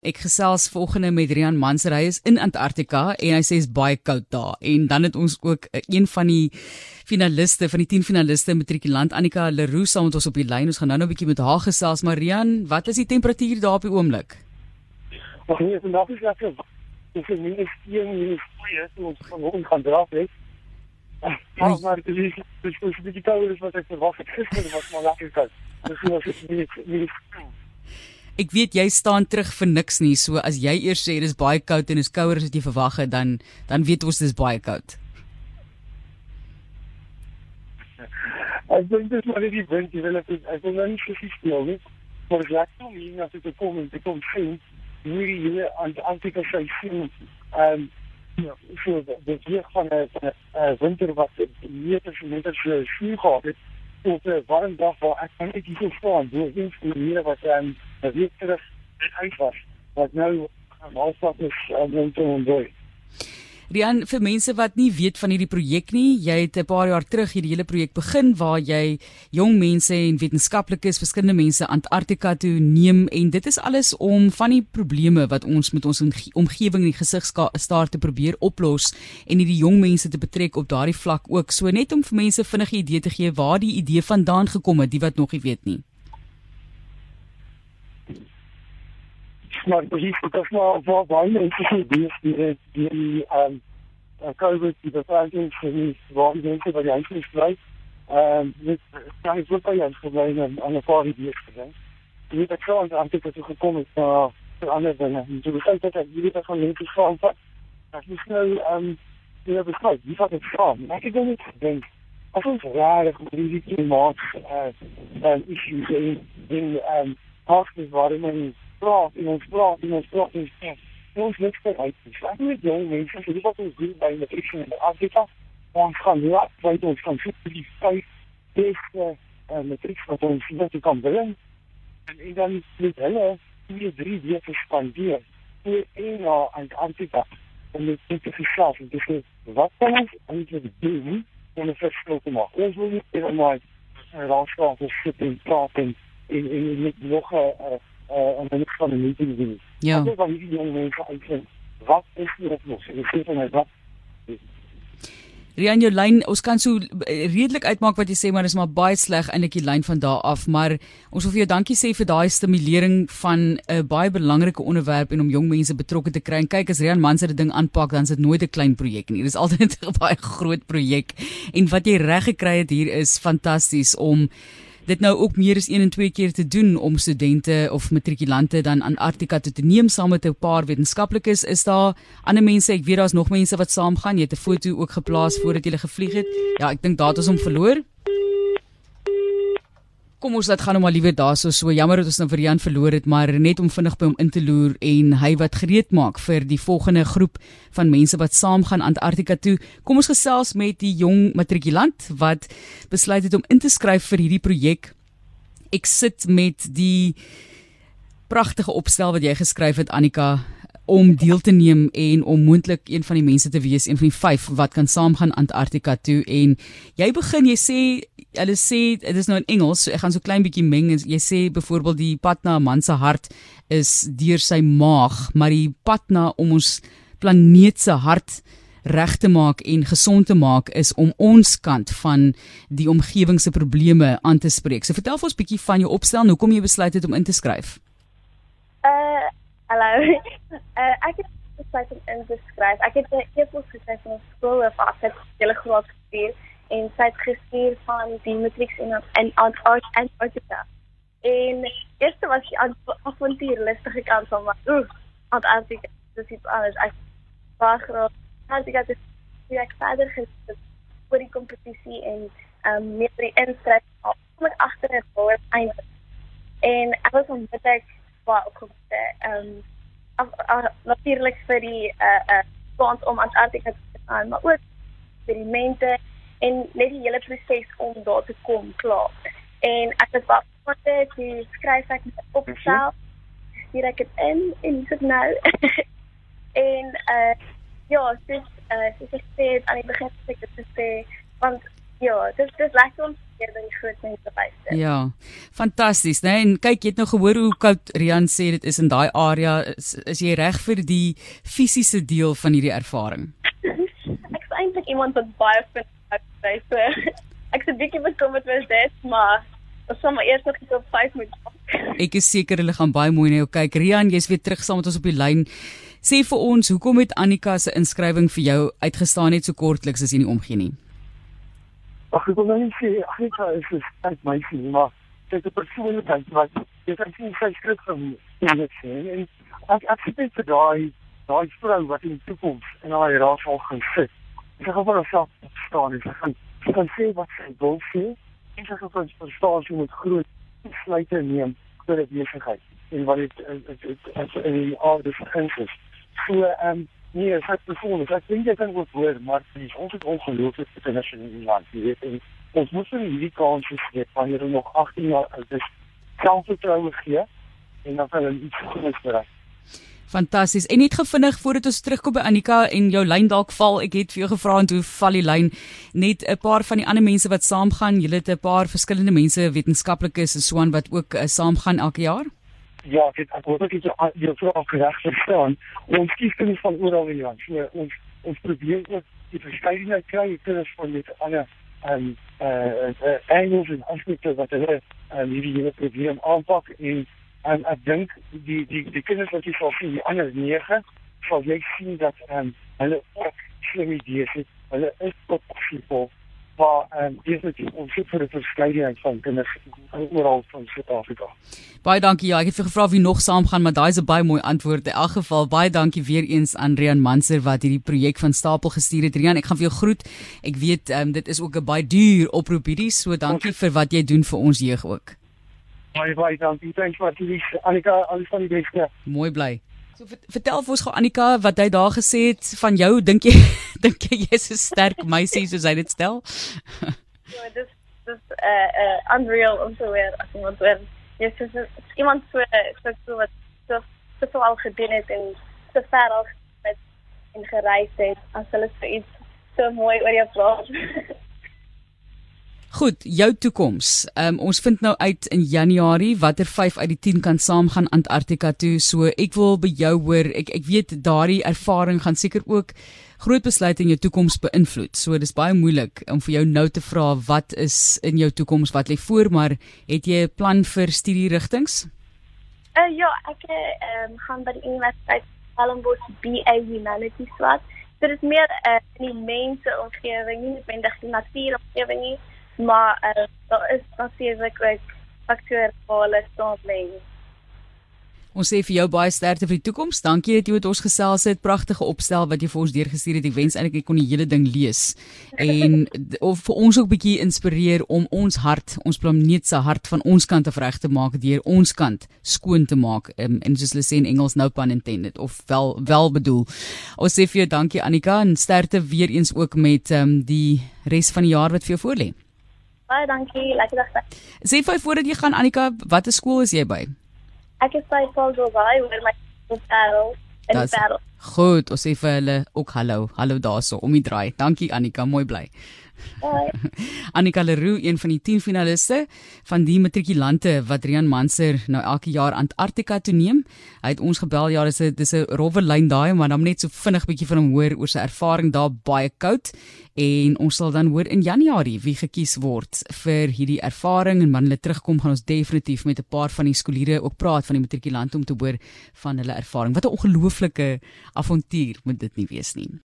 Ek gesels volgende met Rian Manser. Hy is in Antarktika en hy sê is baie koud daar. En dan het ons ook eh, een van die finaliste van die 10 finaliste matrikulant Annika Leroux saam met ons op die lyn. Ons gaan nou nou 'n bietjie met haar gesels. Maar Rian, wat is die temperatuur daar op die oomblik? Ag nee, vandag is lekker. Dis is nie steen nie, twee is ons van hom gaan dra net. Ja, maar dit is dis is die digitale wat ek verwag het gister was maar lekker koud. Dis was nie nie Ek weet jy staan terug vir niks nie. So as jy eers sê dis baie koud en is kouer as wat jy verwag het, dan dan weet ons dis baie koud. Ek dink dis maar die wind, jy weet ek ek wil nou nie presies nie. Maar ek laat hom hier na toe kom en dit kom sien hierdie hele Antarktika sy sien. Ehm ja, so dit hier van 'n winter wat meters en meters sneeu gehad het op 'n warm dag waar ek kan net hier staan, iets vir die wat ehm um, weet terug uit was. Wat nou alstap is om te ondooi. Rian, vir mense wat nie weet van hierdie projek nie, jy het 'n paar jaar terug hierdie hele projek begin waar jy jong mense en wetenskaplikes, verskillende mense Antarktika toe neem en dit is alles om van die probleme wat ons met ons omgewing in die gesig staar te probeer oplos en hierdie jong mense te betrek op daardie vlak ook. So net om vir mense vinnige idee te gee waar die idee vandaan gekom het, die wat nog nie weet nie. Maar presies dit is maar waar baie mense sê die die die ehm COVID die beperking vir die waar die mense by die huis bly. Ehm dit kan nie so baie probleme aan aan 'n paar. Die het ek gewoon aan dit toe gekom het na vir ander dinge. En so dat ek hierdie van vat. Dat is nou ehm die het besluit, wie vat dit van? Ek het net gedink As ons rare risiko maak, eh, dan is jy in ehm hospitals waar mense praat en ons praat en ons praat en ons niks vir uit. Ek moet jong mense sê wat ons doen by in Afrika. Ons gaan laat weet ons kan sit die vyf beste uh, matriek wat ons net kan. En en dan met hulle twee drie weke spandeer vir een jaar aan Afrika om dit en te wat kan ons doen om te. Ons wil nie eendag 'n raadskaap sit en en en en net uh, en dan van 'n meeting doen. Ja. Ek wil hierdie jong mense uitvind wat is die oplossing? Ek sê net wat Rian jou lyn, ons kan so eh, redelik uitmaak wat jy sê, maar dis maar baie sleg eintlik die lyn van daar af, maar ons wil vir jou dankie sê vir daai stimulering van 'n baie belangrike onderwerp en om jong mense betrokke te kry. En kyk as Rian Manse dit ding aanpak, dan is dit nooit 'n klein projek nie. Dit is altyd 'n baie groot projek. En wat jy reg gekry het hier is fantasties om dit nou ook meer as 1 en 2 keer te doen om studente of matrikulante dan aan Antarktika toe te neem saam met 'n paar wetenskaplikes. Is daar ander mense? Ek weet daar's nog mense wat saamgaan. Jy het 'n foto ook geplaas voordat jy gevlieg het. Ja, ek dink daar het ons hom verloor. Kom ons laat gaan hom maar liewer daarso. So jammer dat ons nou vir Jan verloor het, maar net om vinnig by hom in te loer en hy wat gereed maak vir die volgende groep van mense wat saam gaan Antarktika toe. Kom ons gesels met die jong matrikulant wat besluit het om in te skryf vir hierdie projek. Ek sit met die pragtige opstel wat jy geskryf het Annika om deel te neem en om moontlik een van die mense te wees, een van die 5 wat kan saamgaan Antarktika toe en jy begin jy sê hulle sê dit is nou in Engels, so ek gaan so klein bietjie meng. Jy sê byvoorbeeld die pad na 'n man se hart is deur sy maag, maar die pad na om ons planeet se hart reg te maak en gesond te maak is om ons kant van die omgewing se probleme aan te spreek. So vertel vir ons bietjie van jou opstel, hoe kom jy besluit het om in te skryf? Hallo. Uh, het besluit om in te skryf. Ek het 'n e-pos geskryf van skool af, ek het 'n hele groot gestuur en sy het gestuur van die matriek in en Antarktika. En eerste was die avontuurlustige kant van maar ooh, Antarktika, dis iets anders. Ek was graag Antarktika het ek verder gesit vir die kompetisie en um, meer die inskryf kom ek agter het voor einde. En ek was onmiddellik baie opgewonde. Ehm um, natuurlik vir die eh uh, uh, kans om Antarktika te gaan, maar ook eksperimente en net die hele proses om daar te kom klaar. En ek het baie foute te skryf ek met opstel. Hier ek het in en sit nou. en uh ja, dis uh dis ek sê aan die begin sê ek dit want Ja, dit is lekker om keer by die groot mense Ja. Fantasties, né? Nee? En kyk, jy het nou gehoor hoe koud Rian sê dit is in daai area. Is, is jy reg vir die fisiese deel van hierdie ervaring? ek is eintlik iemand wat baie vind by so. Ek se bietjie bekommerd oor dit, maar ons sal maar eers nog iets op 5 moet Ek is seker hulle gaan baie mooi na jou kyk. Rian, jy's weer terug saam met ons op die lyn. Sê vir ons, hoekom het Annika se inskrywing vir jou uitgestaan net so kortliks as jy nie omgee nie? Ag ek wil nou nie sê Annika is 'n sterk meisie, maar sy het 'n persoonlikheid wat jy kan sien sy skryf van net sê en ek ek sê vir daai daai vrou wat in die toekoms in haar raad sal gaan sit. Sy gaan vir haarself staan en sy gaan sy gaan sê wat sy wil sê en sy gaan verstaan sy moet groot besluite neem vir 'n besigheid en wat dit as in die aard van is. So ehm um, nee, ek het bevoel, ek dink jy kan ook hoor, maar dit is ons het ongelooflik internasionaal in land. Jy weet, en ons moet vir hierdie kans gee wanneer hulle nog 18 jaar oud is, selfvertroue gee en dan hulle iets goeds bereik. Fantasties. En net gevinnig voordat ons terugkom by Annika en jou lyn dalk val, ek het vir jou gevra en toe val die lyn. Net 'n paar van die ander mense wat saamgaan. Julle het 'n paar verskillende mense, wetenskaplikes en so aan wat ook uh, saamgaan elke jaar. Ja, ek het ook net jy vra of reg verstaan. Ons kies kinders van oral in die land. So, ons ons probeer ook die verskeidenheid kry kinders van dit ander en eh uh, Engels en aspekte wat hulle um, hierdie hele probleem aanpak en en ek dink die die die kinders wat jy sal sien die ander 9 sal jy sien dat ehm um, hulle ook slim idees het. Hulle is tot people ehm um, dis net ons sit vir die verskeidenheid van kinders oral van Suid-Afrika. Baie dankie. Ja, ek het vir gevra wie nog saamgaan, maar daai is 'n baie mooi antwoord. In elk geval baie dankie weer eens aan Rian Manser wat hierdie projek van stapel gestuur het. Rian, ek gaan vir jou groet. Ek weet ehm um, dit is ook 'n baie duur oproep hierdie, so dankie vir wat jy doen vir ons jeug ook. Baie baie dankie. Thanks vir die Annika, alles van die beste. Mooi bly. So vertel vir ons gou Annika wat hy daar gesê het van jou. Dink jy dink jy jy's 'n sterk meisie soos hy dit stel? ja, dis dis eh uh, uh, unreal om te weer as iemand weer. Jy's so iemand so so so wat so so so al gedoen het en so ver al met en gereis het as hulle so iets so mooi oor jou praat. Goed, jou toekoms. Um, ons vind nou uit in Januarie watter 5 uit die 10 kan saamgaan Antarktika toe. So ek wil by jou hoor. Ek ek weet daardie ervaring gaan seker ook groot besluite in jou toekoms beïnvloed. So dis baie moeilik om vir jou nou te vra wat is in jou toekoms wat lê voor, maar het jy 'n plan vir studierigtinge? Uh, ja, ek um, gaan by die Universiteit Stellenbosch BA Humanities swat. Dit is meer uh, in die mense omgewing, nie noodwendig die natuur omgewing nie maar uh, daar is natuurlik ook faktore wat saamleng. Ons sê vir jou baie sterkte vir die toekoms. Dankie dat jy met ons gesels het. Pragtige opstel wat jy vir ons deurgestuur het. Ek wens eintlik ek kon die hele ding lees en of vir ons ook 'n bietjie inspireer om ons hart, ons planeet se hart van ons kant af reg te maak deur ons kant skoon te maak. Um, en soos hulle sê in Engels no pun intended of wel wel bedoel. Ons sê vir jou dankie Annika en sterkte weer eens ook met um, die res van die jaar wat vir jou voorlê. Baie dankie, lekker dag. Sê vir voordat jy gaan Annika, watter skool is jy by? Ek is by Paul Gobai, waar my parel en parel. Goed, ons sê vir hulle ook hallo. Hallo daarso om die draai. Dankie Annika, mooi bly. Annika Leroux, een van die 10 finaliste van die matrikulante wat Rian Manser nou elke jaar Antarktika toe neem. Hy het ons gebel, ja, dis 'n dis 'n rowwe lyn daai, maar dan net so vinnig bietjie van hom hoor oor sy ervaring daar baie koud en ons sal dan hoor in Januarie wie gekies word vir hierdie ervaring en wanneer hulle terugkom gaan ons definitief met 'n paar van die skooliere ook praat van die matrikulante om te hoor van hulle ervaring. Wat 'n ongelooflike avontuur moet dit nie wees nie.